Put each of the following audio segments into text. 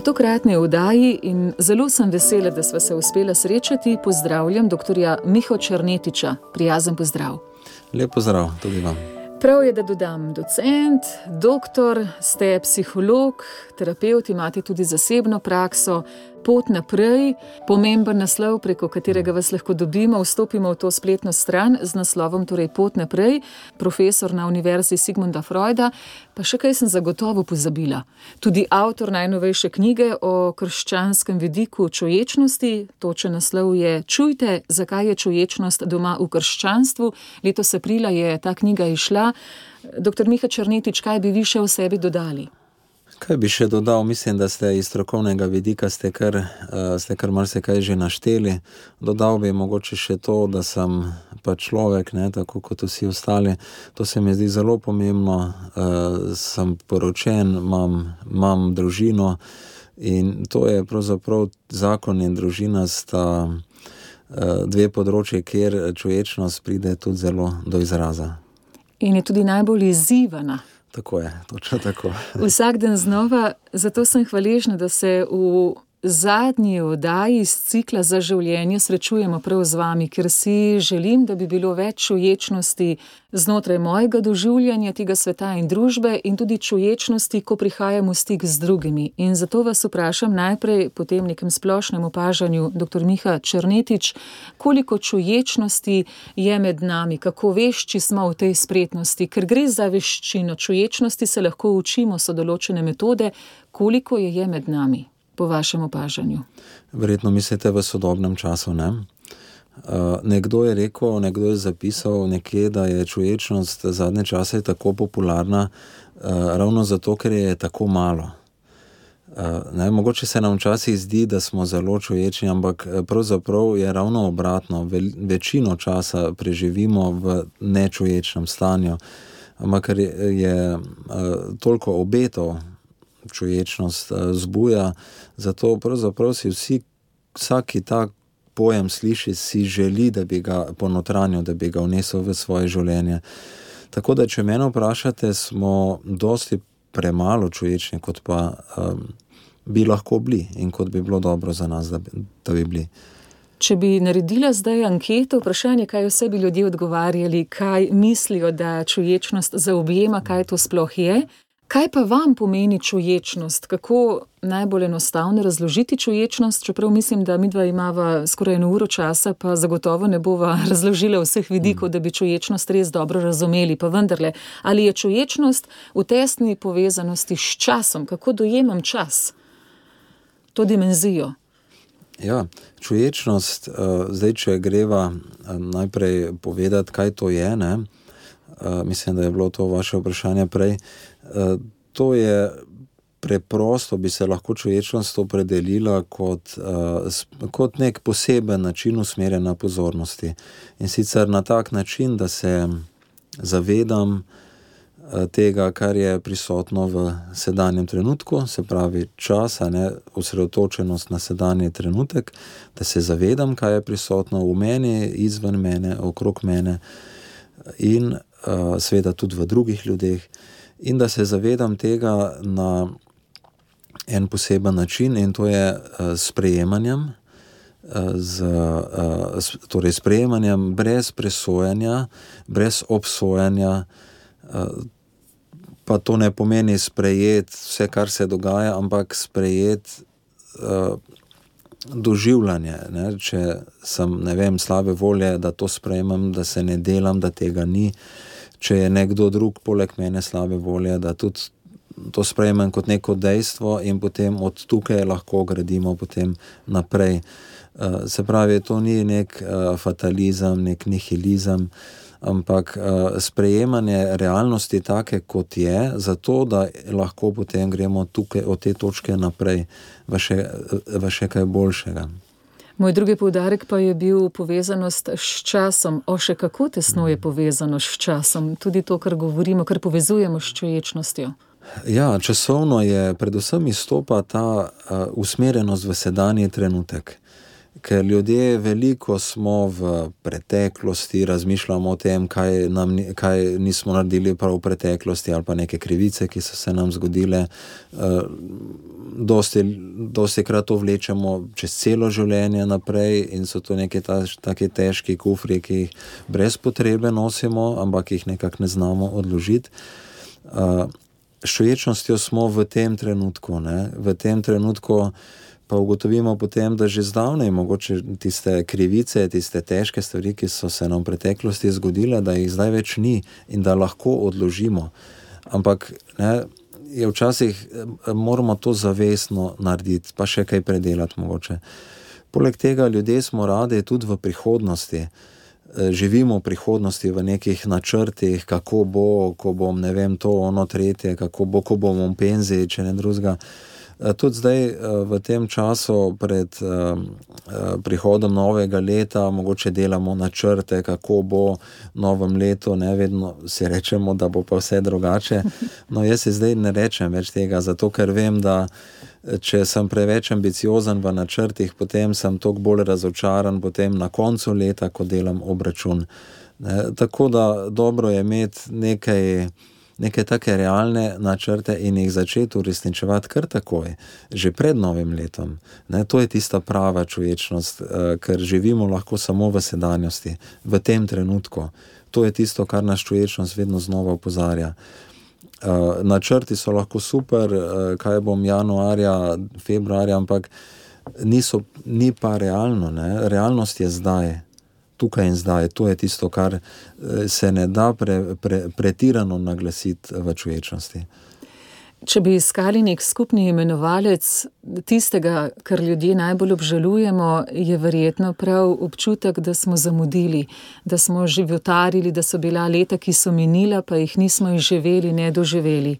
V tokratni oddaji in zelo sem vesela, da smo se uspeli srečati, pozdravljam dr. Miho Črnetiča. Prijazen pozdrav. Lep pozdrav tudi vam. Prav je, da dodam docent, doktor, ste psiholog, terapeut, imate tudi zasebno prakso, pot naprej, pomemben naslov, preko katerega vas lahko dobimo. Vstopimo v to spletno stran z naslovom torej Pot naprej, profesor na Univerzi Sigmunda Freuda. Pa še kaj sem zagotovo pozabila. Tudi avtor najnovejše knjige o krščanskem vidiku čuječnosti, točen naslov je Čujte, zakaj je čuječnost doma v krščanstvu. Letos aprila je ta knjiga išla. Doktor Miha Črnetič, kaj bi vi še o sebi dodali? Kaj bi še dodal? Mislim, da ste iz strokovnega vidika ste kar, uh, ste kar marsikaj že našteli. Dodal bi mogoče še to, da sem pa človek, ne, tako kot vsi ostali. To se mi zdi zelo pomembno. Uh, sem poročen, imam, imam družino in to je pravzaprav zakon in družina sta uh, dve področji, kjer človečnost pride tudi zelo do izraza. In je tudi najbolj izzivana. Tako je, točno tako. Vsak dan znova, zato sem hvaležna, da se v zadnji oddaji iz cikla za življenje srečujemo prav z vami, ker si želim, da bi bilo več čuječnosti znotraj mojega doživljanja tega sveta in družbe, in tudi čuječnosti, ko prihajam v stik z drugimi. In zato vas vprašam najprej po tem nekem splošnem opažanju, dr. Miha Črnetič, koliko čuječnosti je med nami, kako vešči smo v tej spretnosti, ker gre za veščino. Čuječnosti se lahko učimo, so določene metode, koliko je, je med nami po vašem opažanju? Verjetno mislite v sodobnem času. Ne? Uh, nekdo je rekel, nekdo je zapisal nekje, da je čuječnost zadnje čase tako popularna, uh, ravno zato, ker je tako malo. Uh, ne, mogoče se nam včasih zdi, da smo zelo čuječni, ampak pravzaprav je ravno obratno. Ve, večino časa preživimo v nečuječnem stanju, ampak ker je, je uh, toliko obetov, čuječnost uh, zbuja, zato pravzaprav si vsi, vsaki ta pojem sliši, si želi, da bi ga ponotranil, da bi ga vnesel v svoje življenje. Tako da, če me vprašate, smo dosti premalo čuječni, kot pa um, bi lahko bili in kot bi bilo dobro za nas, da bi, da bi bili. Če bi naredila zdaj anketo, vprašanje, kaj vse bi ljudje odgovarjali, kaj mislijo, da čuječnost zaobjema, kaj to sploh je, Kaj pa vam pomeni čuječnost? Kako najbolj enostavno razložiti čuječnost? Čeprav mislim, da mi dva imava skoraj eno uro časa, pa zagotovo ne bova razložila vseh vidikov, da bi čuječnost res dobro razumeli. Pa vendarle, ali je čuječnost v tesni povezanosti s časom? Kako dojemam čas, to dimenzijo? Ja, čuječnost, zdaj, če greva najprej povedati, kaj to je. Ne? Mislim, da je bilo to vaše vprašanje prej. To je preprosto, bi se lahko človečnost opredelila kot, kot nek poseben način usmerjanja pozornosti. In sicer na tak način, da se zavedam tega, kar je prisotno v sedanjem trenutku, se pravi čas, ne osredotočenost na sedanji trenutek, da se zavedam, kaj je prisotno v meni, izven mene, okrog mene in seveda tudi v drugih ljudeh in da se zavedam tega na en poseben način, in to je s sprejemanjem, z, torej sprejemanjem brez presojanja, brez obsojanja. Pa to ne pomeni sprejeti vse, kar se dogaja, ampak sprejeti uh, doživljanje. Ne? Če sem, vem, slabe volje, da to sprejemam, da se ne delam, da tega ni. Uh, če je nekdo drug poleg mene slabe volje, da tudi to sprejmem kot neko dejstvo in potem od tukaj lahko gradimo naprej. Uh, se pravi, to ni nek uh, fatalizem, nek nihilizem, ampak uh, sprejemanje realnosti take, kot je, zato da lahko potem gremo tukaj od te točke naprej v še, v še kaj boljšega. Moj drugi poudarek pa je bil povezanost s časom. O, še kako tesno je povezano s časom, tudi to, kar govorimo, kar povezujemo s čuječnostjo. Ja, časovno je predvsem izstopa ta uh, usmerjenost v sedanji trenutek. Ker ljudje veliko smo v preteklosti, razmišljamo o tem, kaj, nam, kaj nismo naredili prav v preteklosti, ali pa neke krivice, ki so se nam zgodile. Uh, dosti, dosti krat to vlečemo čez celo življenje naprej, in so to neki tako težki kufri, ki jih brez potrebe nosimo, ampak jih nekako ne znamo odložiti. Uh, s čuječnostjo smo v tem trenutku, ne? v tem trenutku pa ugotovimo potem, da že zdavnaj mogoče tiste krivice, tiste težke stvari, ki so se nam v preteklosti zgodile, da jih zdaj več ni in da lahko odložimo. Ampak ne, je včasih moramo to zavestno narediti, pa še kaj predelati mogoče. Poleg tega ljudje smo radi tudi v prihodnosti. Živimo v prihodnosti v nekih načrtih, kako bo, ko bom ne vem, to, ono, tretje, kako bo, ko bomo v penziji, če ne drugega. Eh, tudi zdaj, eh, v tem času, pred eh, prihodom novega leta, mogoče delamo načrte, kako bo novem letu, ne vedno si rečemo, da bo pa vse drugače. No, jaz si zdaj ne rečem več tega, zato ker vem, da če sem preveč ambiciozen v načrtih, potem sem toliko bolj razočaran na koncu leta, ko delam obračun. Ne, tako da dobro je imeti nekaj neke take realne načrte in jih začeti uresničevati kar takoj, že pred novim letom. Ne, to je tista prava čuječnost, uh, ker živimo lahko samo v sedanjosti, v tem trenutku. To je tisto, kar nas čuječnost vedno znova opozarja. Uh, načrti so lahko super, uh, kaj bom januarja, februarja, ampak niso, ni pa realno. Ne? Realnost je zdaj tukaj in zdaj. To je tisto, kar eh, se ne da pre, pre, pretirano naglasiti v človečnosti. Če bi iskali nek skupni imenovalec tistega, kar ljudje najbolj obžalujemo, je verjetno prav občutek, da smo zamudili, da smo životarili, da so bila leta, ki so minila, pa jih nismo izživeli, ne doživeli.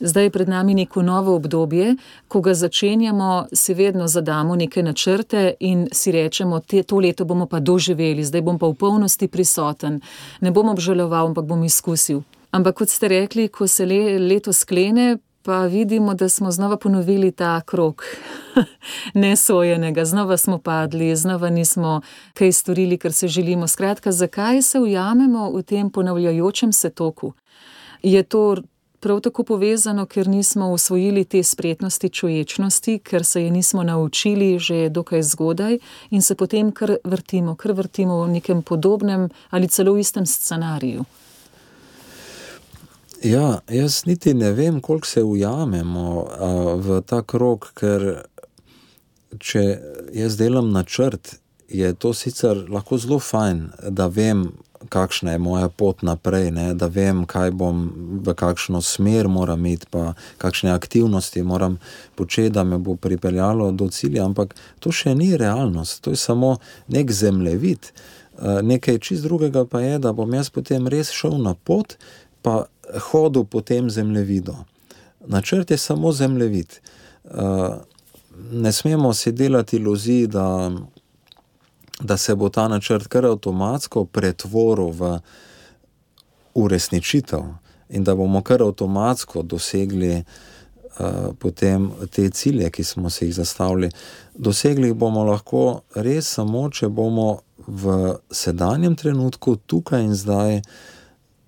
Zdaj je pred nami neko novo obdobje, ko ga začenjamo, si vedno zadamo neke načrte in si rečemo, te, to leto bomo pa doživeli, zdaj bom pa v polnosti prisoten, ne bom obžaloval, ampak bom izkusil. Ampak kot ste rekli, ko se le, leto sklene, pa vidimo, da smo znova ponovili ta krok nesojenega, znova smo padli, znova nismo kaj storili, kar se želimo. Skratka, zakaj se ujamemo v tem ponavljajočem se toku? Je to prav tako povezano, ker nismo usvojili te spretnosti čuječnosti, ker se je nismo naučili že dokaj zgodaj in se potem kar vrtimo, kar vrtimo v nekem podobnem ali celo istem scenariju. Ja, jaz niti ne vem, koliko se ujamemo a, v ta krog, ker če jaz delam načrt, je to sicer lahko zelo fajn, da vem, kakšna je moja pot naprej, ne? da vem, kaj bom, v kakšno smer moram iti, pa kakšne aktivnosti moram početi, da me bo pripeljalo do cilja. Ampak to še ni realnost, to je samo nek zemljevid. Nekaj čist drugega pa je, da bom jaz potem res šel na pot, pa hodil po tem zemljevidu. Načrt je samo zemljevid. Eh, ne smemo si delati iluzij, da da se bo ta načrt kar avtomatsko pretvoril v uresničitev in da bomo kar avtomatsko dosegli uh, potem te cilje, ki smo si jih zastavili. Dosegli jih bomo lahko res samo, če bomo v sedanjem trenutku, tukaj in zdaj,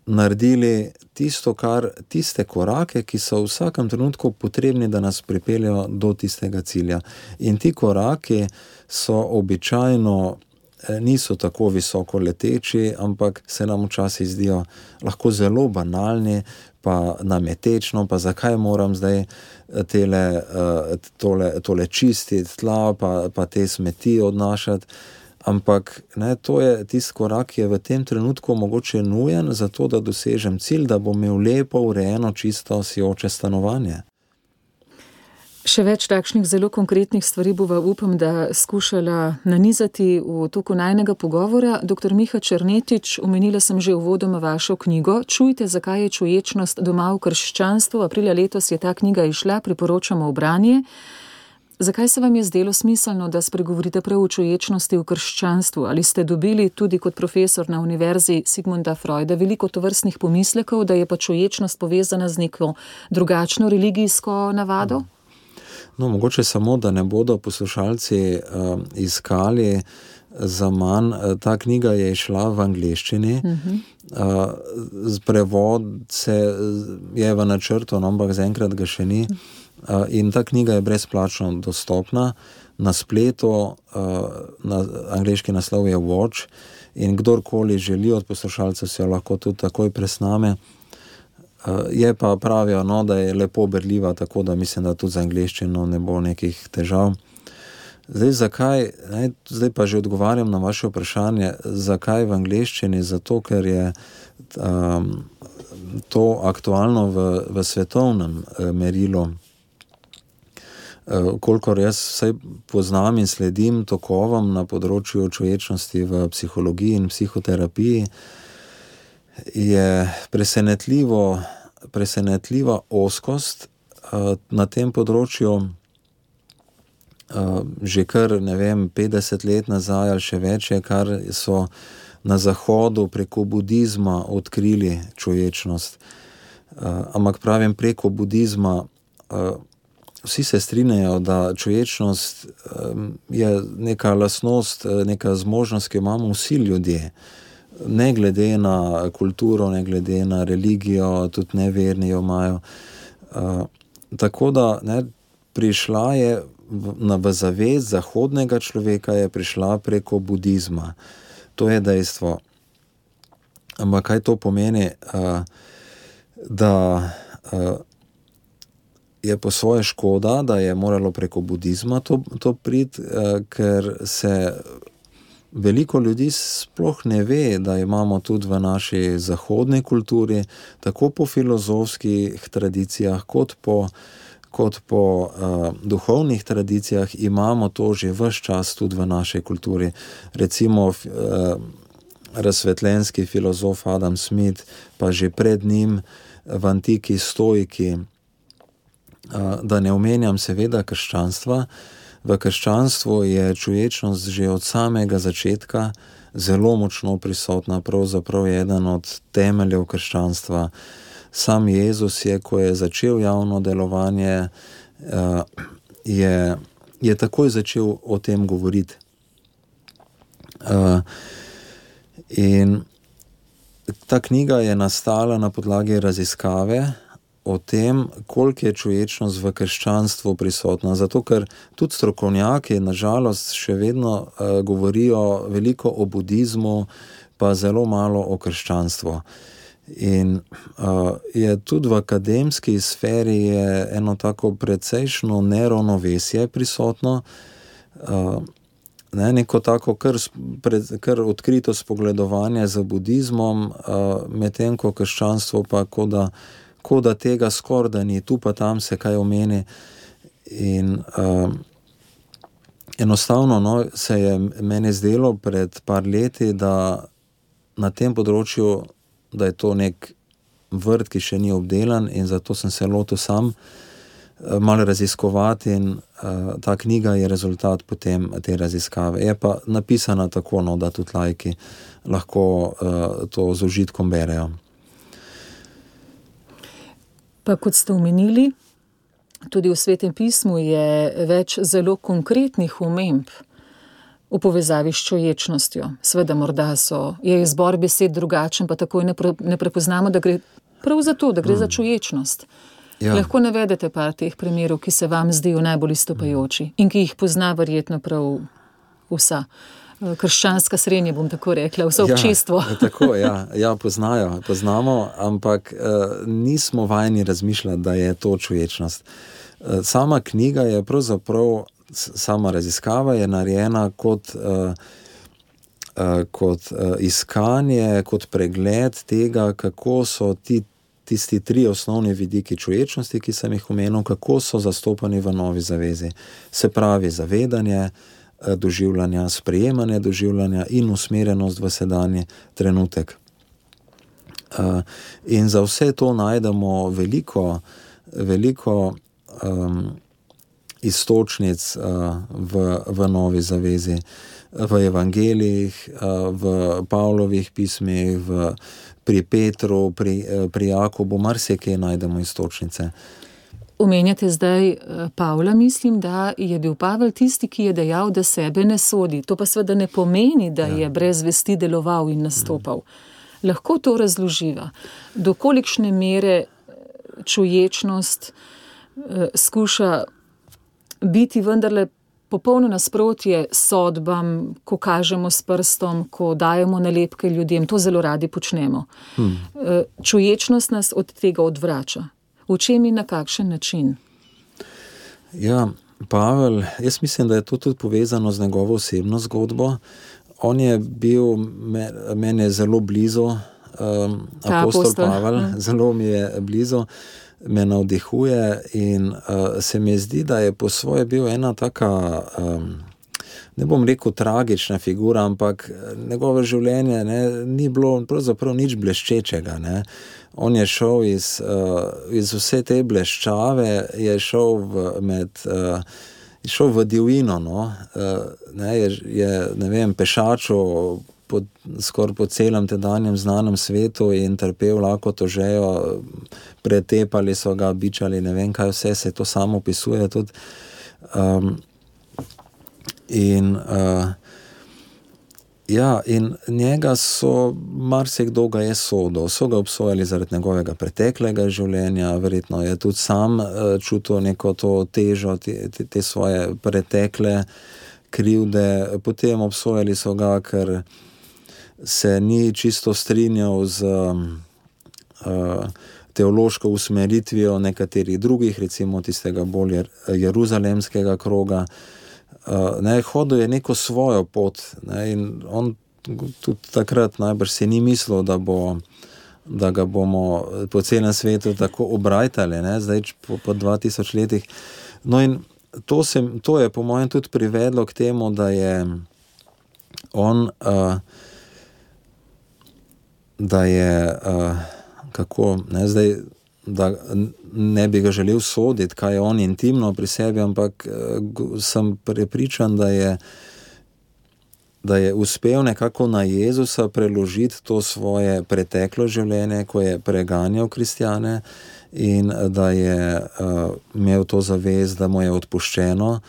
naredili tisto, kar, tiste korake, ki so v vsakem trenutku potrebni, da nas pripeljejo do tistega cilja. In ti koraki so običajno. Eh, niso tako visoko leteči, ampak se nam včasih zdijo lahko zelo banalni, pa nam je tečno, pa zakaj moram zdaj eh, tele, eh, tole, tole čistiti tla, pa, pa te smeti odnašati. Ampak ne, to je tisti korak, ki je v tem trenutku mogoče nujen, zato da dosežem cilj, da bom imel lepo, urejeno, čisto sijoče stanovanje. Še več takšnih zelo konkretnih stvari bova, upam, da skušala nanizati v toku najnega pogovora. Dr. Miha Črnetič, omenila sem že uvodoma vašo knjigo. Čujte, zakaj je čuječnost doma v krščanstvu. Aprila letos je ta knjiga išla, priporočamo obranje. Zakaj se vam je zdelo smiselno, da spregovorite prav o čuječnosti v krščanstvu? Ali ste dobili tudi kot profesor na univerzi Sigmunda Freuda veliko tovrstnih pomislekov, da je pa čuječnost povezana z neko drugačno religijsko navado? No, mogoče samo, da ne bodo poslušalci uh, iskali za manj. Ta knjiga je išla v angleščini, uh -huh. uh, prevod se je v načrtu, no, ampak zaenkrat ga še ni. Uh, in ta knjiga je brezplačno dostopna na spletu, uh, na angliški naslov je Watch. In kdorkoli želi od poslušalcev, se jo lahko tudi takoj presname. Uh, je pa pravijo, no, da je lepo berljiva, tako da mislim, da tudi za angliščino ne bo nekih težav. Zdaj, zakaj, ne, zdaj pa že odgovarjam na vaše vprašanje, zakaj v angleščini? Zato, ker je um, to aktualno v, v svetovnem eh, merilu. Eh, kolikor jaz vse poznam in sledim tokovom na področju človečnosti v psihologiji in psihoterapiji, je presenetljivo, presenetljiva oskost uh, na tem področju. Uh, že kar ne vem, 50 let nazaj ali še več, je, kar so na zahodu preko budizma odkrili človečnost. Uh, ampak pravim preko budizma. Vsi se strinjajo, da človečnost je neka lasnost, neka zmožnost, ki jo imamo vsi ljudje. Ne glede na kulturo, ne glede na religijo, tudi neverni jo imajo. Tako da ne, prišla je v, v zavest zahodnega človeka, je prišla preko budizma. To je dejstvo. Ampak kaj to pomeni? Da je po svoje škoda, da je moralo preko budizma to, to priti, eh, ker se veliko ljudi sploh ne ve, da imamo tudi v naši zahodni kulturi, tako po filozofskih tradicijah, kot po, kot po uh, duhovnih tradicijah, imamo to že vse čas tudi v naši kulturi. Recimo uh, razsvetljenski filozof Adam Smith, pa že pred njim v antiki stojki da ne omenjam, seveda, krščanstva. V krščanstvu je človečnost že od samega začetka zelo močno prisotna, pravzaprav je eden od temeljev krščanstva. Sam Jezus je, ko je začel javno delovanje, je, je takoj začel o tem govoriti. In ta knjiga je nastala na podlagi raziskave, o tem, koliko je človečnost v krščanstvu prisotna. Zato, ker tudi strokovnjaki, nažalost, še vedno uh, govorijo veliko o budizmu, pa zelo malo o krščanstvu. In uh, je tudi v akademski sferi eno tako precejšno neravnovesje prisotno. Uh, Ne, neko tako kar, pred, kar odkrito spogledovanje za budizmom, uh, medtem ko krščanstvo pa kot da kot da tega skoraj da ni, tu pa tam se kaj omeni. In um, enostavno no, se je meni zdelo pred par leti, da na tem področju, da je to nek vrt, ki še ni obdelan, in zato sem se lotil sam uh, malo raziskovati. In uh, ta knjiga je rezultat potem te raziskave. Je pa napisana tako, no, da tudi lajki lahko uh, to z užitkom berejo. Pa kot ste omenili, tudi v svetem pismu je več zelo konkretnih omemb v povezavi s čoječnostjo. Sveda, morda so, je izbor besed drugačen, pa takoj ne, pre, ne prepoznamo, da gre prav za to, da gre mm. za čoječnost. Ja. Lahko navedete pa teh primerov, ki se vam zdijo najbolj istopajoči in ki jih pozna verjetno prav vsa. Eh, krščanska srednja, bom tako rekla, vse ja, občestvo. Ja, tako, ja, ja, poznajo, poznamo, ampak uh, nismo vajeni razmišljati, da je to človečnost. Uh, sama knjiga je pravzaprav, sama raziskava je narejena kot, uh, kot iskanje, kot pregled tega, kako so ti. Tisti tri osnovni vidiki človečnosti, ki sem jih omenil, kako so zastopani v novi zavezi. Se pravi, zavedanje, uh, doživljanja, sprejemanje doživljanja in usmerjenost v sedanji trenutek. Eh, in za vse to najdemo veliko, veliko um, istočnic uh, v, v Novi Zavezi, v Evangelijih, uh, v Pavlovih pismih, v, pri Petru, pri, pri Jakobu, marsikaj najdemo istočnice. Omenjate zdaj eh, Pavla, mislim, da je bil Pavel tisti, ki je dejal, da sebe ne sodi. To pa seveda ne pomeni, da ja. je brez vesti deloval in nastopal. Lahko to razloživa, do kolikšne mere eh, čuječnost eh, skuša biti vendarle popolno nasprotje sodbam, ko kažemo s prstom, ko dajemo nalepke ljudem, to zelo radi počnemo. Hmm. Čuječnost nas od tega odvrača v čem in na kakšen način? Ja, Pavel, jaz mislim, da je to tudi povezano z njegovo osebno zgodbo. On je bil meni je zelo blizu, um, apostol, apostol Pavel, ja. zelo mi je blizu, me navdihuje in uh, se mi zdi, da je po svoje bil ena taka. Um, Ne bom rekel tragična figura, ampak njegovo življenje ne, ni bilo pravzaprav nič bleščečega. Ne. On je šel iz, uh, iz vse te bleščave, je šel v, med, uh, šel v divjino. No? Uh, ne, je, je ne vem, pešačo po, skoraj po celem tedanjem znanem svetu in trpel lahko to žejo, pretepali so ga, bičali, ne vem, kaj vse se to samo opisuje. Tudi, um, in uh, Ja, in njega so, marsikdo ga je sodel, so ga obsojali zaradi njegovega preteklega življenja, verjetno je tudi sam uh, čutil neko to težo, te, te, te svoje pretekle krivde. Potem obsojali so ga, ker se ni čisto strinjal z uh, teološko usmeritvijo nekaterih drugih, recimo tistega bolj jeruzalemskega kroga. Uh, ne, hodil je neko svojo pot ne, in on tudi takrat najbrž si ni mislil, da, bo, da ga bomo po celem svetu tako obrajtali, ne, zdaj po, po 2000 letih. No, in to, se, to je po mojem tudi privedlo k temu, da je on, uh, da je uh, kako ne zdaj da ne bi ga želel soditi, kaj je on intimno pri sebi, ampak eh, sem prepričan, da je, da je uspel nekako na Jezusa preložiti to svoje preteklo življenje, ko je preganjal kristjane in da je uh, imel to zavez, da mu je odpuščeno.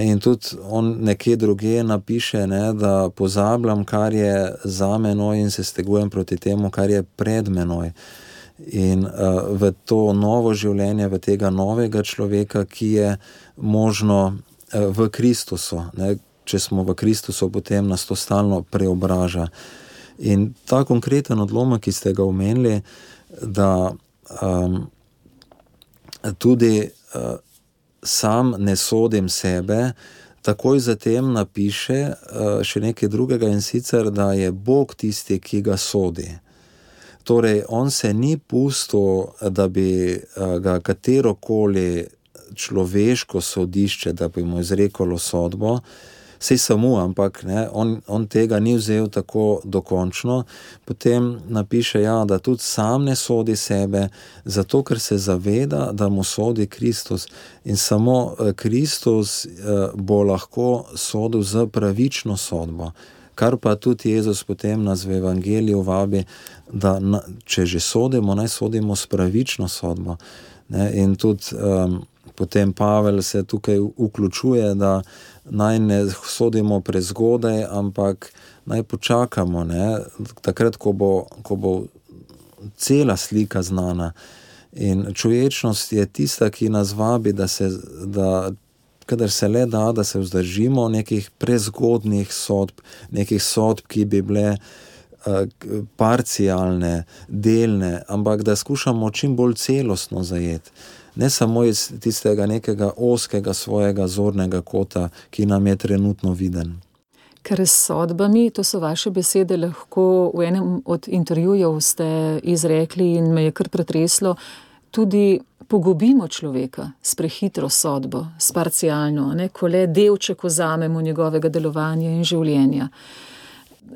In tudi on nekje druge napiše, ne, da pozabljam, kar je za menoj in se stegujem proti temu, kar je pred menoj in uh, v to novo življenje, v tega novega človeka, ki je možno uh, v Kristusu. Ne? Če smo v Kristusu, potem nas to stalno preobraža. In ta konkreten odlomek, ki ste ga omenili, da um, tudi uh, sam ne sodim sebe, takoj zatem napiše uh, še nekaj drugega in sicer, da je Bog tisti, ki ga sodi. Torej, on se ni pustil, da bi eh, ga katero koli človeško sodišče, da bi mu izreklo sodbo, se samo, ampak ne, on, on tega ni vzel tako dokončno. Potem napiše, ja, da tudi sam ne sodi sebe, zato ker se zaveda, da mu sodi Kristus. In samo eh, Kristus eh, bo lahko sodil z pravično sodbo kar pa tudi Jezus potem nas v Evangeliju vabi, da na, če že sodimo, naj sodimo s pravično sodbo. Ne? In tudi um, potem Pavel se tukaj vključuje, da naj ne sodimo prezgodaj, ampak naj počakamo, ne? takrat, ko bo, ko bo cela slika znana. In čuječnost je tista, ki nas vabi, da se. Da kadar se le da, da se vzdržimo nekih prezgodnih sodb, nekih sodb, ki bi bile uh, parcialne, delne, ampak da skušamo čim bolj celostno zajeti. Ne samo iz tistega nekega oskega svojega zornega kota, ki nam je trenutno viden. Ker s sodbami, to so vaše besede, lahko v enem od intervjujev ste izrekli in me je kar pretreslo, tudi pogubimo človeka s prehitro sodbo, s parcialno, ne, ko le delček vzamemo njegovega delovanja in življenja.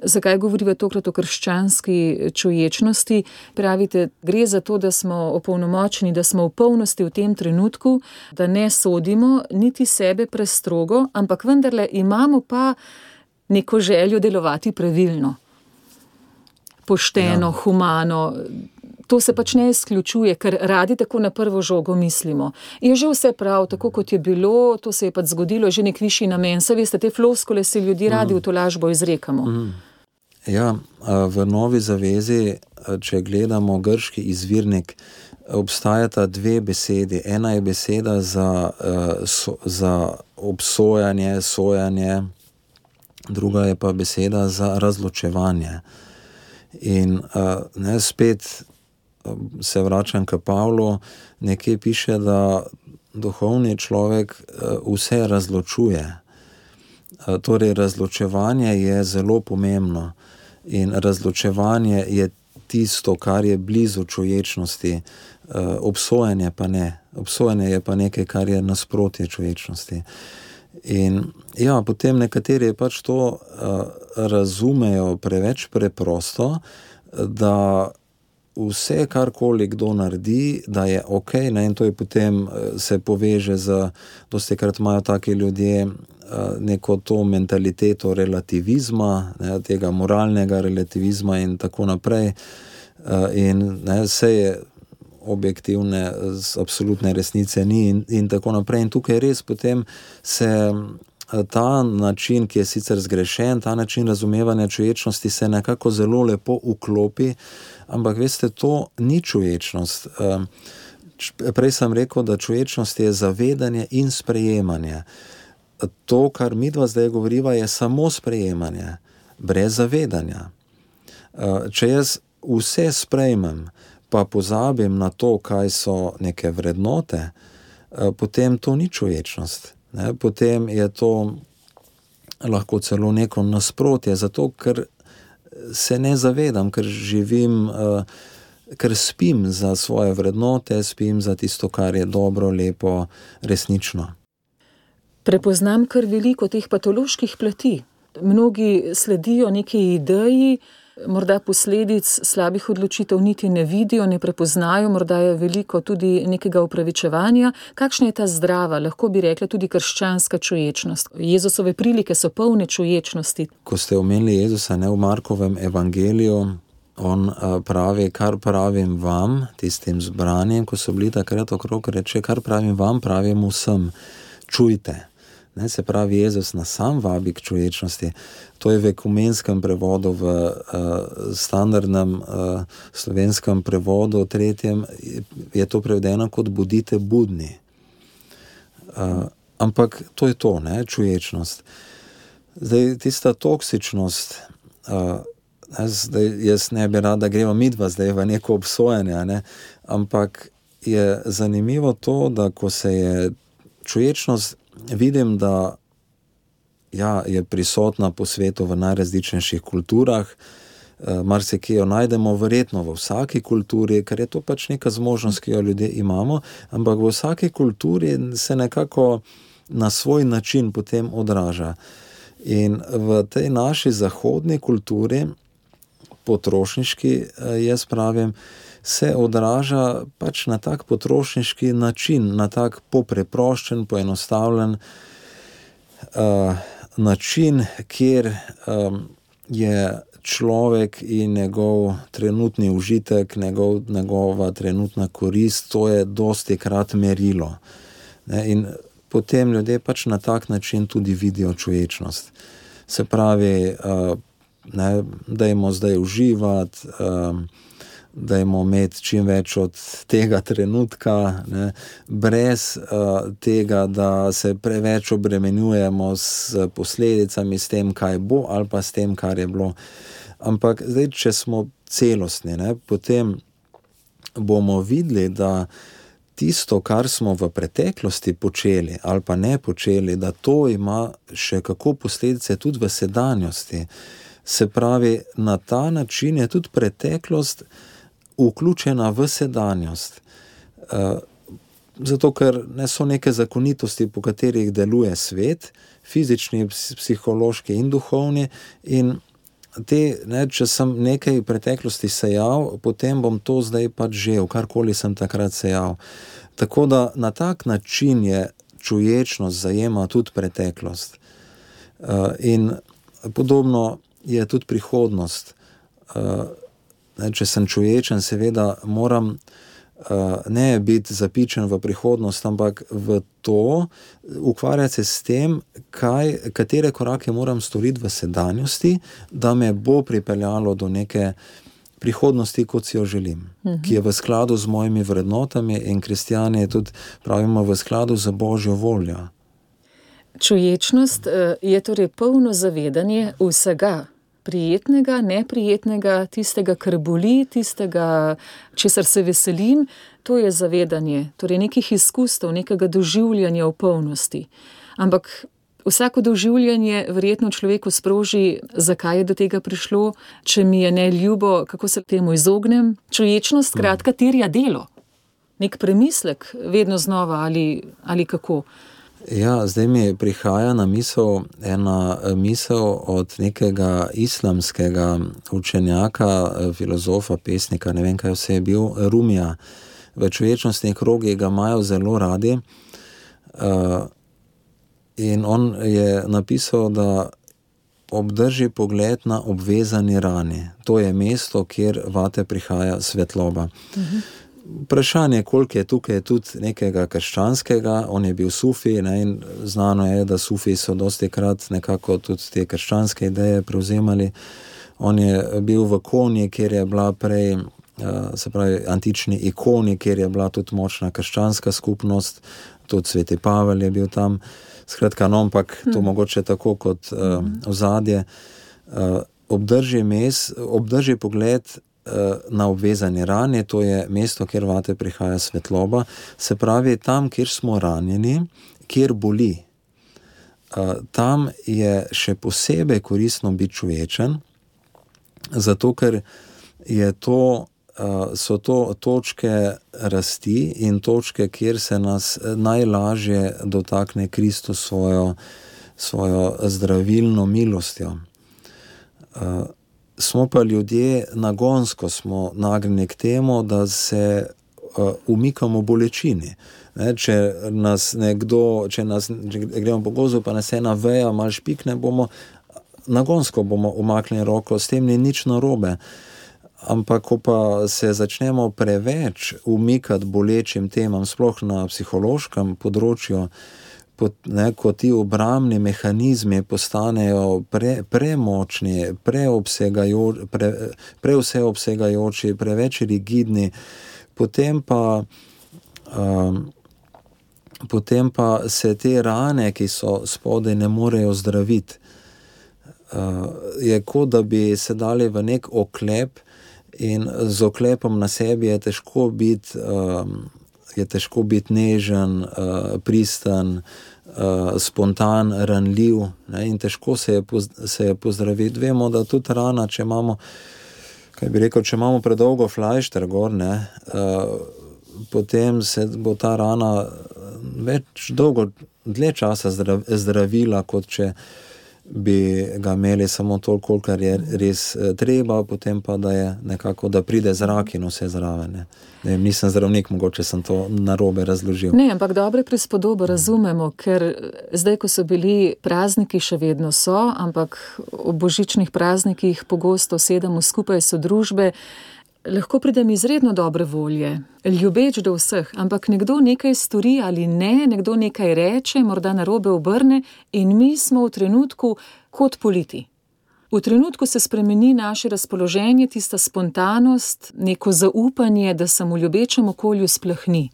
Zakaj govorimo tokrat o krščanski čuječnosti? Pravite, gre za to, da smo opolnomočeni, da smo v polnosti v tem trenutku, da ne sodimo niti sebe prestrogo, ampak vendarle imamo pa neko željo delovati pravilno, pošteno, ja. humano, To se pač ne izključuje, ker radi tako na prvo žogo mislimo. Je že vse prav, tako kot je bilo, to se je pač zgodilo, že nek višji namen. Se veste, te floskole si ljudje radi v to lažbo izrekamo. Mm. Ja, v Novi zavezi, če gledamo grški izvirnik, obstajata dve besedi. Ena je beseda za, za obsojanje, sojanje, druga je pa beseda za razločevanje. In ne, spet se vračam k Pavlu, nekje piše, da duhovni človek vse razločuje. Torej, razločevanje je zelo pomembno. In razločevanje je tisto, kar je blizu človečnosti, obsojanje pa ne. Obsojanje je pa nekaj, kar je nasprotje človečnosti. In ja, potem nekateri pač to razumejo preveč preprosto, da vse, karkoli kdo naredi, da je ok, ne? in to je potem se poveže z, dosti krat imajo taki ljudje uh, neko to mentaliteto relativizma, ne? tega moralnega relativizma in tako naprej. Uh, in ne, vse je objektivne, absolutne resnice ni, in, in tako naprej. In tukaj res potem se ta način, ki je sicer zgrešen, ta način razumevanja človečnosti se nekako zelo lepo vklopi, ampak veste, to ni človečnost. Prej sem rekel, da človečnost je zavedanje in sprejemanje. To, kar mi dva zdaj govoriva, je samo sprejemanje, brez zavedanja. Če jaz vse sprejmem, pa pozabim na to, kaj so neke vrednote, potem to ni človečnost. Ne? Potem je to lahko celo neko nasprotje, zato ker se ne zavedam, ker živim, ker spim za svoje vrednote, spim za tisto, kar je dobro, lepo, resnično. Prepoznam kar veliko teh patoloških plati. Mnogi sledijo neki ideji, morda posledic slabih odločitev niti ne vidijo, ne prepoznajo, morda je veliko tudi nekega upravičevanja. Kakšna je ta zdrava, lahko bi rekla tudi krščanska čuječnost? Jezusove prilike so polne čuječnosti. Ko ste omenili Jezusa ne v Markovem evangeliju, on pravi, kar pravim vam, tistim zbranim, ko so bili takrat okrog, reče, kar pravim vam, pravim vsem, čujte. Ne, se pravi, Jezus nas sam vabi k človečnosti. To je v ekumenskem prevodu, v uh, standardnem uh, slovenskem prevodu, tretjem, je to prevedeno kot bodite budni. Uh, ampak to je to, ne, čuječnost. Zdaj, tista toksičnost, uh, zdaj, jaz ne bi rad, da gremo mi dva zdaj v neko obsojanje, ne, ampak je zanimivo to, da ko se je čuječnost vidim, da ja, je prisotna po svetu v najrazličnejših kulturah. Eh, Mar se kje jo najdemo, verjetno v vsaki kulturi, ker je to pač neka zmožnost, ki jo ljudje imamo, ampak v vsaki kulturi se nekako na svoj način potem odraža. In v tej naši zahodni kulturi, potrošniški, eh, jaz pravim, se odraža pač na tak potrošniški način, na tak popreproščen, poenostavljen uh, način, kjer um, je človek in njegov trenutni užitek, njegov, njegova trenutna korist, to je dosti krat merilo. Ne, in potem ljudje pač na tak način tudi vidijo človečnost. Se pravi, uh, ne, da jim zdaj uživati. Um, da imamo imeti čim več od tega trenutka, ne, brez uh, tega, da se preveč obremenjujemo s posledicami, s tem, kaj bo, ali pa s tem, kar je bilo. Ampak zdaj, če smo celostni, ne, potem bomo videli, da tisto, kar smo v preteklosti počeli, ali pa ne počeli, da to ima še kako posledice tudi v sedanjosti. Se pravi, na ta način je tudi preteklost vključena v sedanjost. Eh, zato, ker ne so neke zakonitosti, po katerih deluje svet, fizični, psihološki in duhovni. In te, ne, če sem nekaj v preteklosti sejal, potem bom to zdaj pač žel, karkoli sem takrat sejal. Tako da na tak način je čuječnost zajema tudi preteklost. Eh, in podobno je tudi prihodnost. Eh, Če sem čuječen, seveda moram ne biti zapičen v prihodnost, ampak v to, ukvarjati se s tem, kaj, katere korake moram storiti v sedanjosti, da me bo pripeljalo do neke prihodnosti, kot si jo želim, mhm. ki je v skladu z mojimi vrednotami in kristijani je tudi, pravimo, v skladu z božjo voljo. Čuječnost eh, je torej polno zavedanje vsega, prijetnega, neprijetnega, tistega, kar boli, tistega, česar se veselim, to je zavedanje, torej nekih izkustev, nekega doživljanja v polnosti. Ampak vsako doživljanje verjetno človeku sproži, zakaj je do tega prišlo, če mi je ne ljubo, kako se temu izognem. Čuječnost, skratka, terja delo, nek premislek, vedno znova ali, ali kako. Ja, zdaj mi prihaja na misel ena eh, misel od nekega islamskega učenjaka, eh, filozofa, pesnika, ne vem, kaj vse je bil, Rumija. V človečnosti krogi ga imajo zelo radi. Uh, in on je napisal, da obdrži pogled na obvezani rani. To je mesto, kjer vate prihaja svetloba. Uh mhm. -huh. Vprašanje, koliko je tukaj tudi nekega krščanskega, on je bil sufi ne, in znano je, da sufi so dosti krat nekako tudi te krščanske ideje prevzemali. On je bil v konji, kjer je bila prej, eh, se pravi, antični ikoni, kjer je bila tudi močna krščanska skupnost, tudi sveti Pavel je bil tam. Skratka, no, ampak to hmm. mogoče tako kot uh, ozadje. Uh, obdrži, mes, obdrži pogled na obvezani rani, to je mesto, kjer vate prihaja svetloba, se pravi tam, kjer smo ranjeni, kjer boli. Eh, tam je še posebej koristno biti človečen, zato ker to, eh, so to točke rasti in točke, kjer se nas najlažje dotakne Kristus svojo, svojo zdravilno milostjo smo pa ljudje nagonsko nagnjeni k temu, da se uh, umikamo bolečini. Ne, če nas nekdo, če, nas, če gremo po gozu, pa nas ena veja, malo špikne, bomo nagonsko bomo umaknili roko, s tem ni nič narobe. Ampak, ko pa se začnemo preveč umikati bolečim temam, sploh na psihološkem področju, uh, ne, ko ti obrambni mehanizmi postanejo pre, premočni, preobsegajoči, pre, preobsegajoči, preveč rigidni, potem pa, um, potem pa se te rane, ki so spodaj, ne morejo zdraviti. Uh, je kot da bi se dali v nek oklep, in z oklepom na sebi je težko biti. Um, je težko biti nežen, uh, pristen, uh, spontan, ranljiv. Ne, in težko se je, poz, se je pozdraviti. Vemo, da tudi rana, če imamo, kaj bi rekel, če imamo predolgo flajšter gor, ne, uh, potem se bo ta rana več dolgo, dlje časa zdravila, kot če bi ga imeli samo toliko, kar je res eh, treba, potem pa da je nekako, da pride zrak in vse zraven. Ne. Ne, nisem zdravnik, mogoče sem to narobe razložil. Ne, ampak dobre prispodobe razumemo, ker zdaj, ko so bili prazniki, še vedno so, ampak ob božičnih praznikih pogosto sedemo skupaj so družbe. Lahko pridem izredno dobre volje, ljubeč do vseh, ampak nekdo nekaj stori ali ne, nekdo nekaj reče, morda na robe obrne, in mi smo v trenutku kot politi. V trenutku se spremeni naše razpoloženje, tista spontanost, neko zaupanje, da se v ljubečem okolju splahni.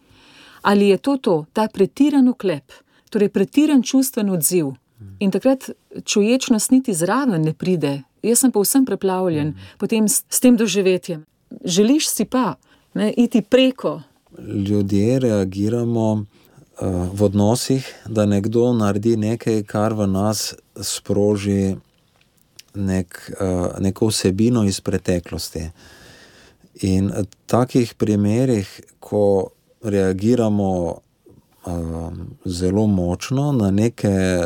Ali je to to, ta pretiran uklep, torej pretiran čustven odziv. In takrat čuječnost niti zraven ne pride, jaz sem pa vsem preplavljen, potem s, s tem doživetjem želiš si pa ne, iti preko. Ljudje reagiramo uh, v odnosih, da nekdo naredi nekaj, kar v nas sproži nek, uh, neko vsebino iz preteklosti. In v takih primerih, ko reagiramo uh, zelo močno na neke,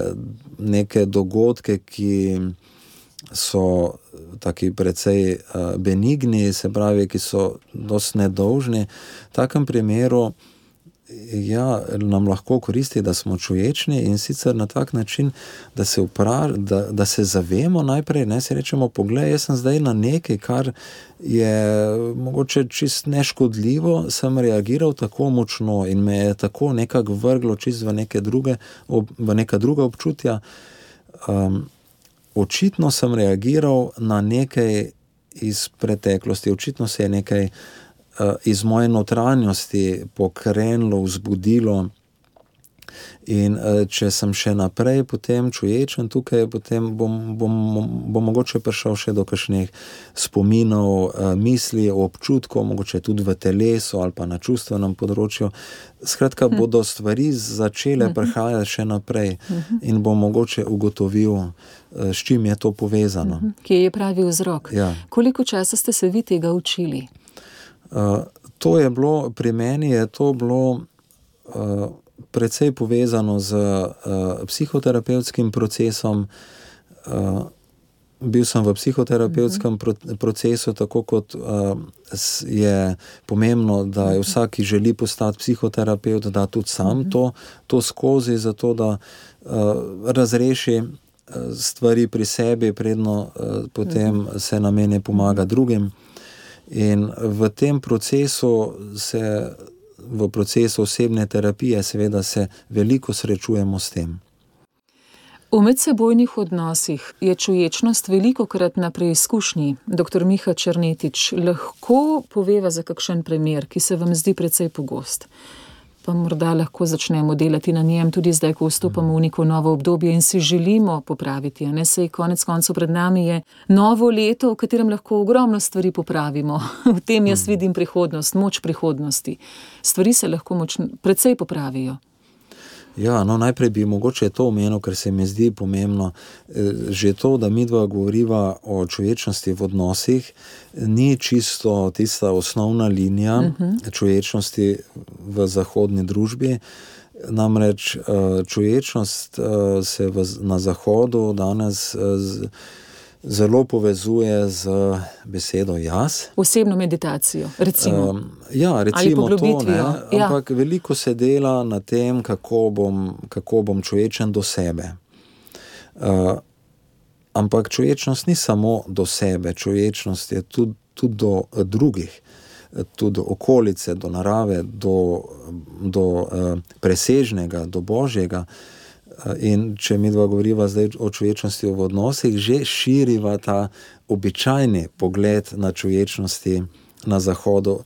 neke dogodke, ki so tako precej uh, benigni, se pravi, ki so dosti nedolžni. V takem primeru ja, nam lahko koristi, da smo čuječni in sicer na tak način, da se, upra, da, da se zavemo najprej, ne si rečemo, poglej, jaz sem zdaj na nekaj, kar je mogoče čist neškodljivo, sem reagiral tako močno in me je tako nekako vrglo čist v neke druge, v neka druga občutja. Um, očitno sem reagiral na nekaj iz preteklosti, očitno se je nekaj uh, iz moje notranjosti pokrenilo, vzbudilo. In uh, če sem še naprej potem čuječen tukaj, potem bom, bom, bom mogoče prišel še do kakšnih spominov, uh, misli, občutkov, mogoče tudi v telesu ali pa na čustvenem področju. Skratka, hm. bodo stvari začele hm. prihajati še naprej hm. in bom mogoče ugotovil, uh, s čim je to povezano. Hm. Kje je pravi vzrok? Ja. Koliko časa ste se vi tega učili? Uh, to je bilo, pri meni je to bilo. Uh, precej povezano z uh, psihoterapevtskim procesom. Uh, bil sem v psihoterapevtskem pro procesu, tako kot uh, je pomembno, da je vsak, ki želi postati psihoterapeut, da tudi sam to, to skozi, zato da uh, razreši stvari pri sebi, predno uh, potem se nameni pomaga drugim. In v tem procesu se v procesu osebne terapije, seveda, se veliko srečujemo s tem. V medsebojnih odnosih je čuječnost veliko krat na preizkušnji. Dr. Miha Črnetič, lahko poveva za kakšen primer, ki se vam zdi precej pogost pa morda lahko začnemo delati na njem tudi zdaj, ko vstopamo v neko novo obdobje in si želimo popraviti. Ne sej konec koncev pred nami je novo leto, v katerem lahko ogromno stvari popravimo. V tem jaz vidim prihodnost, moč prihodnosti. Stvari se lahko močno, precej popravijo. Ja, no, najprej bi mogoče to omenil, ker se mi zdi pomembno. Eh, že to, da mi dva govoriva o človečnosti v odnosih, ni čisto tista osnovna linija uh mhm. -huh. človečnosti v zahodni družbi. Namreč eh, človečnost eh, se v, na zahodu danes. Z, zelo povezuje z besedo jaz. Osebno meditacijo. Recimo. Um, ja, recimo to. Ne, ja. Ampak veliko se dela na tem, kako bom, kako bom človečen do sebe. Uh, ampak človečnost ni samo do sebe, človečnost je tudi, tudi do drugih. Tudi do okolice, do narave, do, do uh, presežnega, do božjega. Uh, In če mi dva govoriva zdaj o človečnosti v odnosih, že širiva ta običajni pogled na človečnosti na zahodu.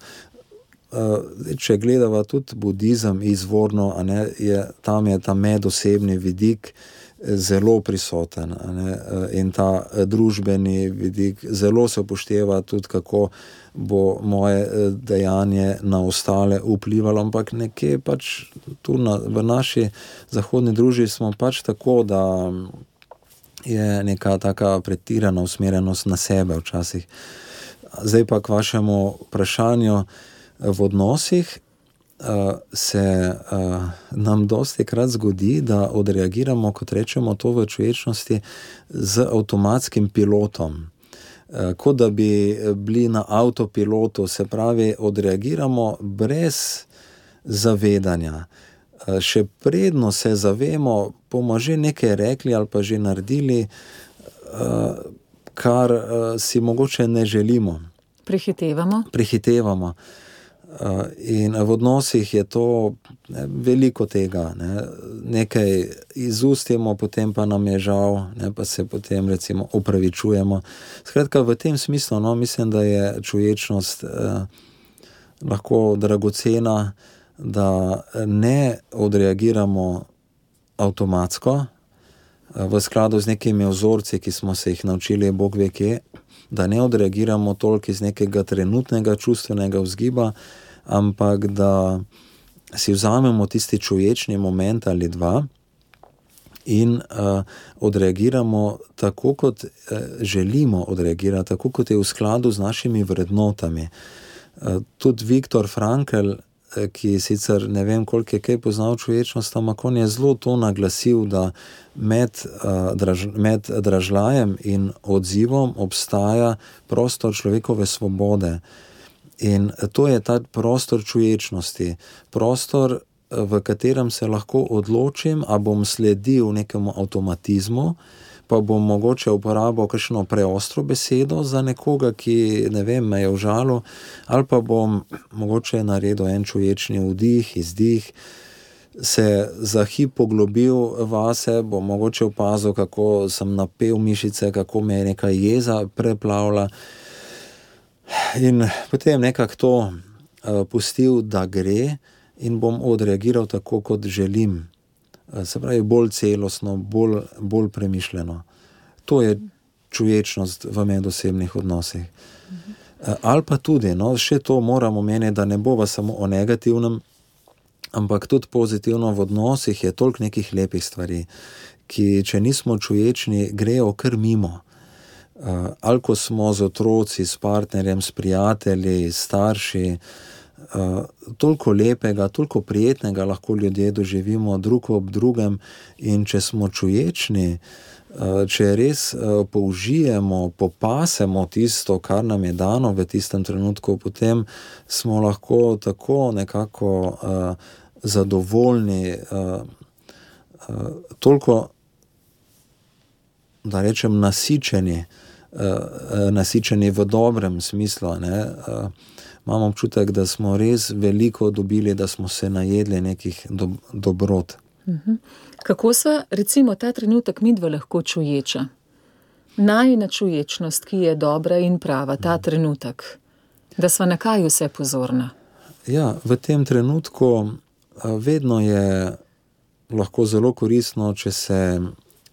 Če gledava tudi budizem izvorno, ne, je, tam je ta medosebni vidik zelo prisoten ne, in ta družbeni vidik zelo se upošteva tudi kako bo moje eh, dejanje na ostale vplivalo, ampak nekje pač tu na, v naši zahodni družbi smo pač tako, da je neka taka pretirana usmerjenost na sebe včasih. Zdaj pa k vašemu vprašanju v odnosih. Uh, se uh, nam dosti krat zgodi, da odreagiramo, kot rečemo, to v človečnosti z avtomatskim pilotom. Eh, kot da bi bili na avtopilotu, se pravi, odreagiramo brez zavedanja. Eh, še predno se zavemo, bomo že nekaj rekli ali pa že naredili, kar si mogoče ne želimo. Prehitevamo. Prehitevamo. In v odnosih je to ne, veliko tega. Ne. Nekaj izustimo, potem pa nam je žal, ne, pa se potem recimo upravičujemo. Skratka, v tem smislu no, mislim, da je čuječnost eh, lahko dragocena, da ne odreagiramo avtomatsko eh, v skladu z nekimi vzorci, ki smo se jih naučili, Bog ve kje. Da ne odreagiramo toliko iz nekega trenutnega čustvenega vzgiba, ampak da si vzamemo tisti človečni moment ali dva in uh, odreagiramo tako, kot uh, želimo odreagirati, tako kot je v skladu z našimi vrednotami. Uh, tudi Viktor Frankl, ki sicer ne vem, koliko je kaj poznal človečnost, ampak on je zelo to naglasil, da med, uh, draž, med dražljajem in odzivom obstaja prostor človekove svobode. Uh, In to je ta prostor čuječnosti, prostor, v katerem se lahko odločim, ali bom sledil nekemu avtomatizmu, pa bom mogoče uporabil kakšno preostro besedo za nekoga, ki ne vem, me je užalil, ali pa bom mogoče naredil en čuječni vdih, izdih. Se za hip poglobil vase, bo mogoče opazil, kako sem napel mišice, kako me je neka jeza preplavila. In potem nekako to uh, pustil, da gre, in bom odreagiral tako, kot želim. Uh, se pravi, bolj celostno, bolj, bolj premišljeno. To je čuječnost v medosebnih odnosih. Uh, ali pa tudi, no, še to moramo meniti, da ne bo samo o negativnem, ampak tudi pozitivno v odnosih je toliko nekih lepih stvari, ki, če nismo čuječni, grejo kar mimo. Uh, ali ko smo z otroci, s partnerjem, s prijatelji, s starši, uh, toliko lepega, toliko prijetnega lahko ljudje doživimo drug ob drugem, in če smo čuječni, uh, če res uh, použijemo, popasemo tisto, kar nam je dano v tistem trenutku, potem smo lahko tako nekako uh, zadovoljni, uh, uh, toliko, da rečem, nasičeni uh, nasičeni v dobrem smislu. Uh, imam občutek, da smo res veliko dobili, da smo se najedli nekih do, dobrot. Mhm. Kako se, recimo, ta trenutek mi dva lahko čuječa? Najna čuječnost, ki je dobra in prava, ta trenutek, da smo na kaj vse pozorna. Ja, v tem trenutku vedno je lahko zelo koristno, če se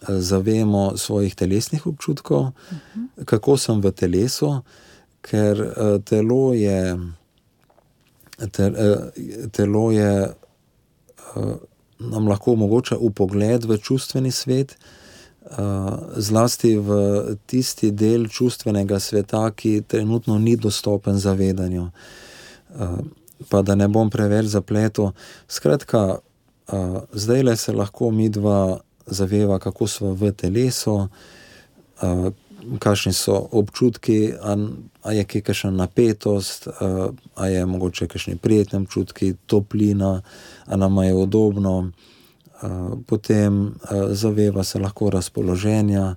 zavemo svojih telesnih občutkov, uh -huh. kako sem v telesu, ker uh, telo je, te, uh, telo je uh, nam lahko omogoča upogled v čustveni svet, zlasti v tisti del čustvenega sveta, ki trenutno ni dostopen zavedanju. Pa da ne bom preveč zapletel. Skratka, zdaj le se lahko mi dva zaveva, kako smo v telesu, kakšni so občutki, ali je kakšna napetost, ali je mogoče kakšni prijetni občutki, toplina, ali nam je udobno. Potem zaveva se lahko razpoloženja,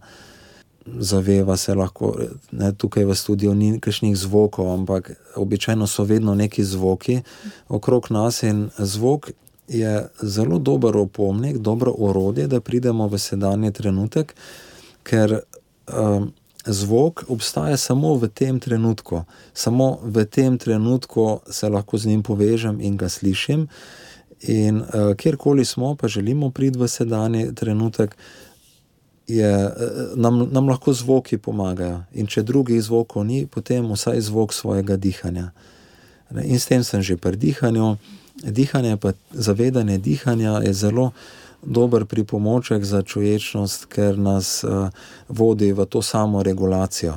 zaveva se lahko, ne, tukaj v studiu ni kakšnih zvokov, ampak običajno so vedno neki zvoki okrog nas in zvok je zelo dober opomnik, dobro orodje, da pridemo v sedanji trenutek, ker um, zvok obstaja samo v tem trenutku, samo v tem trenutku se lahko z njim povežem in ga slišim. In uh, kjerkoli smo, pa želimo priti v sedanji trenutek, je, uh, nam, nam lahko zvoki pomagajo. In če drugih zvokov ni, potem vsaj zvok svojega dihanja. In s tem sem že pri dihanju. Dihanje, pa zavedanje dihanja je zelo dober pripomoček za čuječnost, ker nas uh, vodi v to samo regulacijo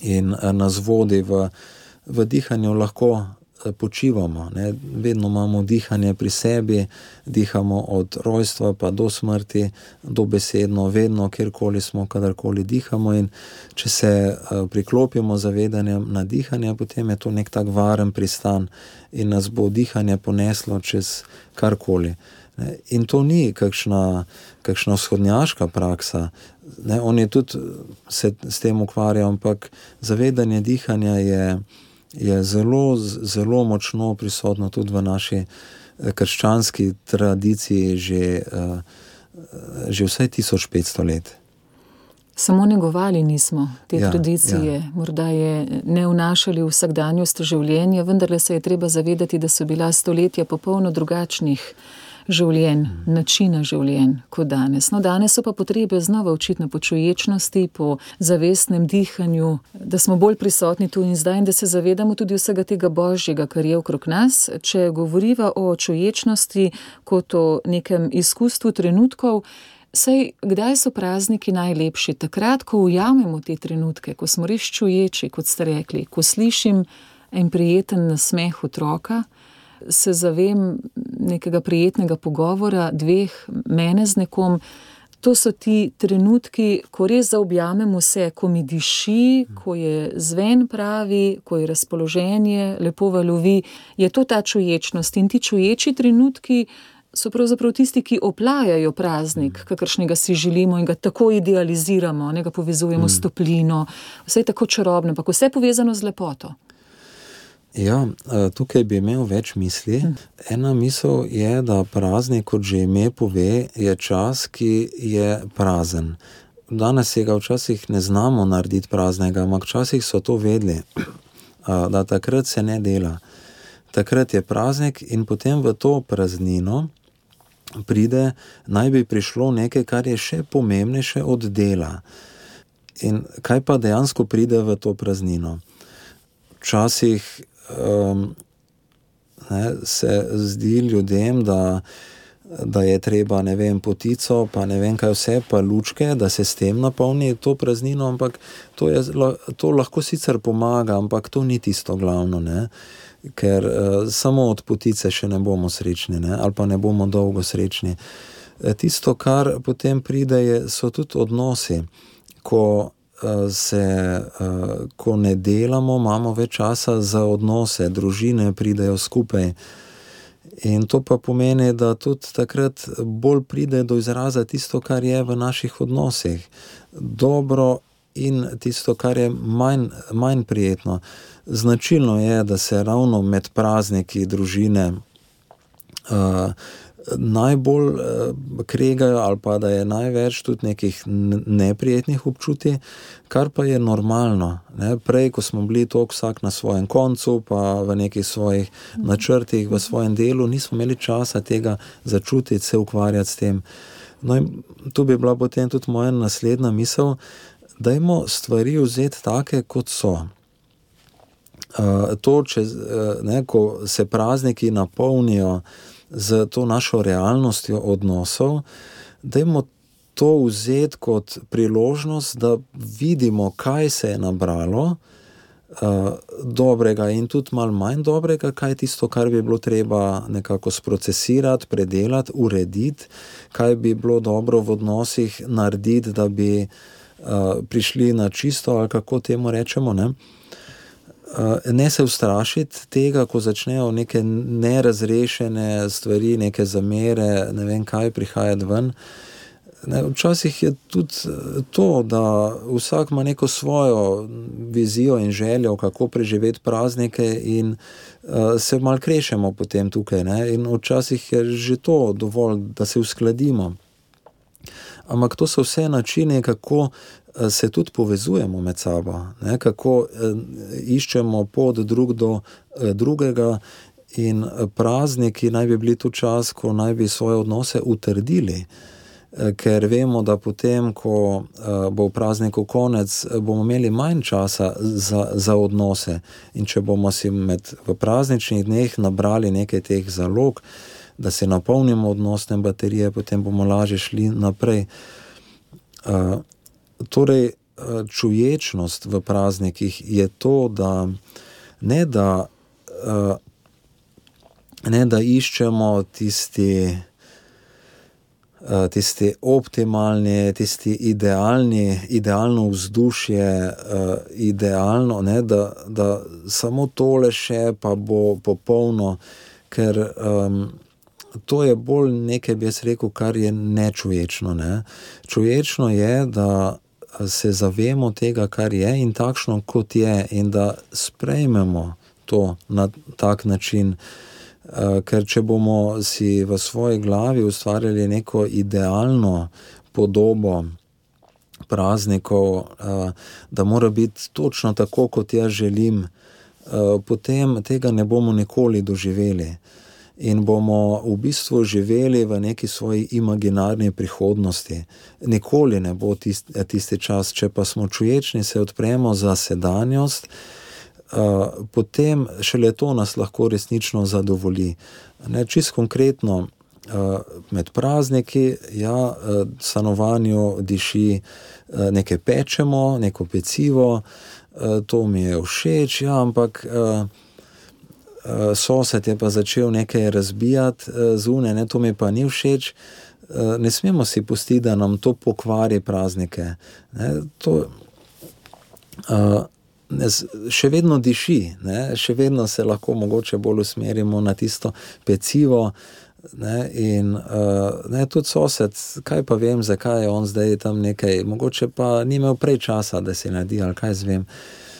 in uh, nas vodi v, v dihanju lahko počivamo, ne? vedno imamo dihanje pri sebi, dihamo od rojstva pa do smrti, dobesedno, vedno, kjerkoli smo, kadarkoli dihamo. In če se priklopimo zavedanjem na dihanje, potem je to nek tak varen pristan in nas bo dihanje poneslo čez karkoli. In to ni kakšna, kakšna vzhodnjaška praksa. Ne, on je tudi se s tem ukvarjal, ampak zavedanje dihanja je je zelo, zelo močno prisotno tudi v naši eh, krščanski tradiciji, že, eh, že vse 1500 let. Samo negovali nismo te ja, tradicije, ja. morda je ne vnašali v vsakdanjost življenja, vendar se je treba zavedati, da so bila stoletja popolno drugačnih življenj, načina življenj kot danes. No, danes so pa potrebe znova očitno po čuječnosti, po zavestnem dihanju, da smo bolj prisotni tu in zdaj in da se zavedamo tudi vsega tega božjega, kar je okrog nas. Če govoriva o čuječnosti kot o nekem izkustvu trenutkov, Sej, kdaj so prazniki najlepši? Takrat, ko ujamemo te trenutke, ko smo res čuječi, kot ste rekli, ko slišim en prijeten nasmeh otroka, se zavem nekega prijetnega pogovora, dveh, mene z nekom, To so ti trenutki, ko res zaobjamemo vse, ko mi diši, ko je zven pravi, ko je razpoloženje lepo valovi. Je to ta čuječnost in ti čuječi trenutki so pravzaprav tisti, ki oplajajo praznik, kakršnega si želimo in ga tako idealiziramo, ne ga povezujemo s toplino. Vse je tako čarobno, ampak vse je povezano z lepoto. Ja, tukaj bi imel več misli. Ena misel je, da praznik, kot že ime pove, je čas, ki je prazen. Danes se ga včasih ne znamo narediti praznega, ampak včasih so to vedeli, da takrat se ne dela. Takrat je praznik in potem v to praznino pride, naj bi prišlo nekaj, kar je še pomembnejše od dela. In kaj pa dejansko pride v to praznino? Včasih um, ne, se zdi ljudem, da, da je treba, ne vem, potico, pa ne vem kaj vse, pa lučke, da se s tem napolni to praznino, ampak to, je, to lahko sicer pomaga, ampak to ni tisto glavno, ne. Ker uh, samo od potice še ne bomo srečni, ne, ali pa ne bomo dolgo srečni. Tisto, kar potem pride, je, so tudi odnosi, ko se, ko ne delamo, imamo več časa za odnose, družine pridejo skupaj. In to pa pomeni, da tudi takrat bolj pride do izraza tisto, kar je v naših odnosih. Dobro in tisto, kar je manj, manj prijetno. Značilno je, da se ravno med prazniki družine uh, najbolj kregajo, ali pa da je največ tudi nekih neprijetnih občutij, kar pa je normalno. Ne? Prej, ko smo bili toliko vsak na svojem koncu, pa v nekih svojih načrtih, v svojem delu, nismo imeli časa tega začutiti, se ukvarjati s tem. No, in tu bi bila potem tudi moja naslednja misel, da imamo stvari vzeti take, kot so. Uh, to, če, uh, ne, se prazniki napolnijo, z to našo realnostjo odnosov, da imamo to vzeti kot priložnost, da vidimo, kaj se je nabralo. Uh, dobrega in tudi malo manj dobrega, kaj je tisto, kar bi bilo treba nekako sprocesirati, predelati, urediti, kaj bi bilo dobro v odnosih narediti, da bi uh, prišli na čisto, ali kako temu rečemo. Eh, ne se ustrašiti tega, ko začnejo neke nerazrešene stvari, neke zamere, ne vem kaj prihajati ven. Ne, včasih je tudi eh, to, da vsak ima neko svojo vizijo in željo, kako preživeti praznike, in uh, se malo krešemo potem tukaj. Ne, včasih je že to dovolj, da se uskladimo. Ampak to so vse načine, kako se tudi povezujemo med sabo, ne, kako iščemo pot drug do drugega, in prazniki naj bi bili tu čas, ko naj bi svoje odnose utrdili. Ker vemo, da potem, ko bo v prazniku konec, bomo imeli manj časa za, za odnose. In če bomo si med prazničnih dneh nabrali nekaj teh zalog, da se napolnimo odnosne baterije, potem bomo lažje šli naprej. Torej, eh, čuječnost v praznikih je to, da ne da, eh, ne da iščemo tisti, eh, tisti optimalni, tisti idealni, idealno vzdušje, idealno, ne, da, da samo tole še pa bo popolno, ker um, to je bolj nekaj, bi jaz rekel, kar je nečuječno. Ne. Čuječno je, da se zavemo tega, kar je in takšno, kot je, in da sprejmemo to na tak način. Eh, ker če bomo si v svoji glavi ustvarjali neko idealno podobo praznikov, eh, da mora biti točno tako, kot jaz želim, eh, potem tega ne bomo nikoli doživeli in bomo v bistvu živeli v neki svoji imaginarni prihodnosti. Nikoli ne bo tisti, tisti čas, če pa smo čuječni, se odpremo za sedanjost, uh, potem šele to nas lahko resnično zadovolji. Ne, čist konkretno, uh, med prazniki, ja, uh, stanovanju diši uh, nekaj pečemo, neko pecivo, uh, to mi je všeč, ja, ampak. Uh, sosed je pa začel nekaj razbijati zunaj, ne, to mi pa ni všeč. ne smemo si pustiti, da nam to pokvari praznike. Ne, to, uh, še vedno diši, ne, še vedno se lahko mogoče bolj usmerimo na tisto pecivo. Ne, in uh, ne, tudi sosed, kaj pa vem, zakaj je on zdaj tam nekaj, mogoče pa ni imel prej časa, da se naredi ali kaj zvem.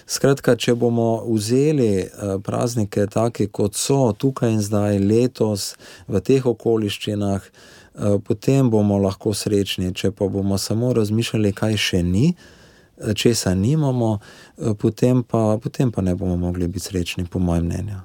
Skratka, če bomo vzeli uh, praznike take, kot so tukaj in zdaj, letos, v teh okoliščinah, uh, potem bomo lahko srečni. Če pa bomo samo razmišljali, kaj še ni, uh, česa nimamo, potem, pa, potem pa ne bomo mogli biti srečni, po mojem mnenju.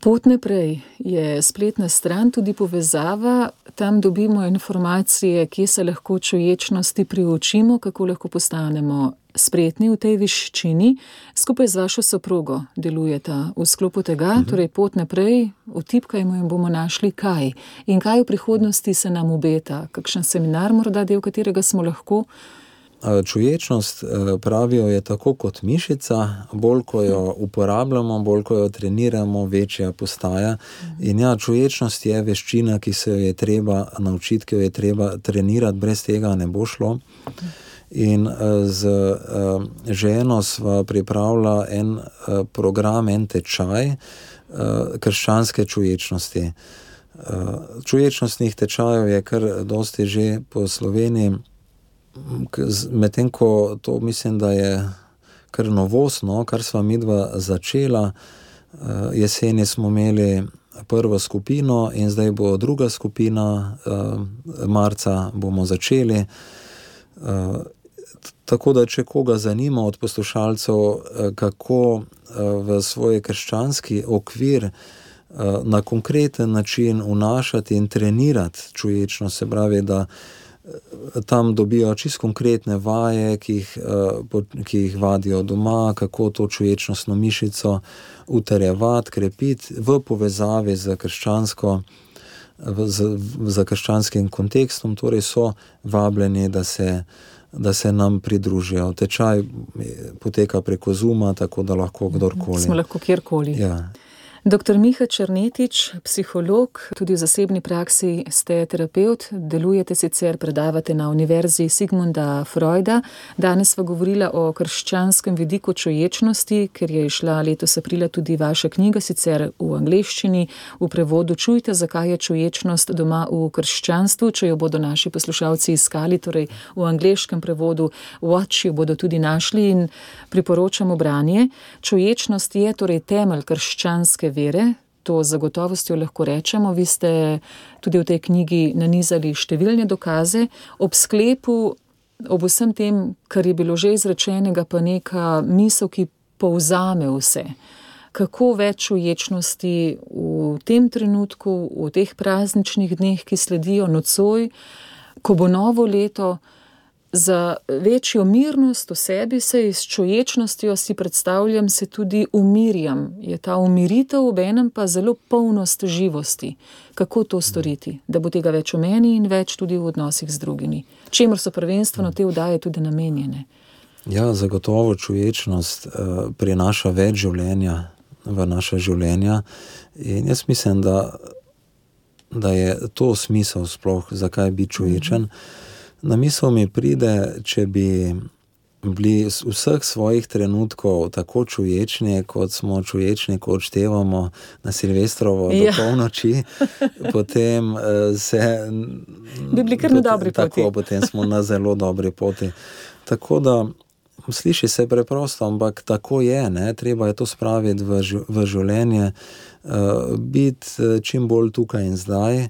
Pot naprej je spletna stran, tudi povezava, tam dobimo informacije, kje se lahko čuječnosti priučimo, kako lahko postanemo spretni v tej viščini. Skupaj z vašo soprogo delujeta v sklopu tega, mhm. torej pot naprej, vtipkajmo in bomo našli kaj. In kaj v prihodnosti se nam obeta, kakšen seminar, morda del katerega smo lahko. Čuječnost, pravijo, je tako kot mišica, bolj ko jo uporabljamo, bolj ko jo treniramo, večja postaja. In ja, čuječnost je veščina, ki se jo je treba naučiti, ki jo je treba trenirati, brez tega ne bo šlo. In z ženo smo pripravili en program, en tečaj krščanske čuječnosti. Čuječnostnih tečajev je kar dosti že po Sloveniji. Medtem ko to mislim, da je kar novostno, kar smo mi dva začela, jeseni smo imeli prvo skupino in zdaj bo druga skupina, marca bomo začeli. Tako da, če koga zanima od poslušalcev, kako v svoj krščanski okvir na konkreten način vnašati in trenirati čuječnost, se pravi, da tam dobijo čisto konkretne vaje, ki jih, ki jih vadijo doma, kako to čuječnostno mišico utrjevati, krepiti v povezavi z krščansko. Z, z krščanskim kontekstom, torej so vabljeni, da se, da se nam pridružijo. Tečaj poteka preko Zuma, tako da lahko kdorkoli. Smo lahko kjerkoli. Ja. Dr. Miha Črnetič, psiholog, tudi v zasebni praksi ste terapeut, delujete sicer, predavate na Univerzi Sigmunda Freuda. Danes sva govorila o krščanskem vidiku čuječnosti, ker je išla letos aprila tudi vaša knjiga, sicer v angleščini, v prevodu Čujte, zakaj je čuječnost doma v krščanstvu, če jo bodo naši poslušalci iskali, torej v angleškem prevodu Watch jo bodo tudi našli in priporočamo branje. Čuječnost je torej temelj krščanske vere, to z gotovostjo lahko rečemo. Vi ste tudi v tej knjigi nanizali številne dokaze, ob sklepu, ob vsem tem, kar je bilo že izrečenega, pa neka misel, ki povzame vse. Kako več uječnosti v tem trenutku, v teh prazničnih dneh, ki sledijo nocoj, ko bo novo leto za večjo mirnost v sebi, se iz čuječnostjo si predstavljam, se tudi umirjam. Je ta umiritev ob enem pa zelo polnost živosti. Kako to storiti, da bo tega več v meni in več tudi v odnosih z drugimi? Čemur so prvenstveno te vdaje tudi namenjene? Ja, zagotovo čuječnost uh, prinaša več življenja v naše življenja. In jaz mislim, da, da je to smisel sploh, zakaj biti čuječen. Mm -hmm. Na misel mi pride, če bi bili vseh svojih trenutkov tako čuječni, kot smo čuječni, ko odštevamo na Silvestrovo ja. do polnoči, potem se. Bi bili kar na dobri poti. Tako, potem smo na zelo dobri poti. Tako da sliši se preprosto, ampak tako je, ne? treba je to spraviti v, v življenje, uh, biti čim bolj tukaj in zdaj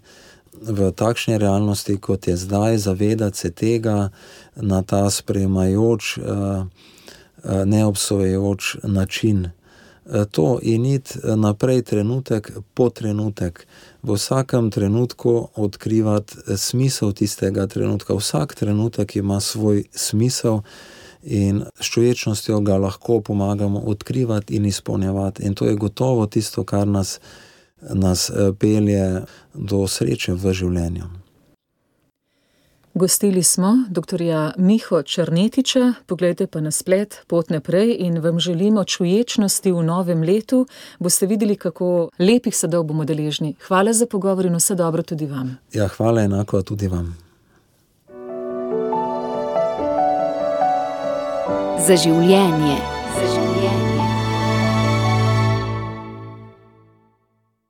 v takšni realnosti, kot je zdaj, zavedati se tega na ta sprejemajoč, eh, eh, neobsojejoč način. Eh, to in iti naprej, trenutek po trenutek, v vsakem trenutku odkrivati smisel tistega trenutka. Vsak trenutek ima svoj smisel in s čuječnostjo ga lahko pomagamo odkrivati in izpolnjevati. In to je gotovo tisto, kar nas nas pelje do sreče v življenju. Gostili smo dr. Miho Črnetiča, pogledajte pa na splet Pot naprej in vam želimo čuječnosti v novem letu. Boste videli, kako lepih sadov bomo deležni. Hvala za pogovor in vse dobro tudi vam. Ja, hvala enako tudi vam. Za življenje.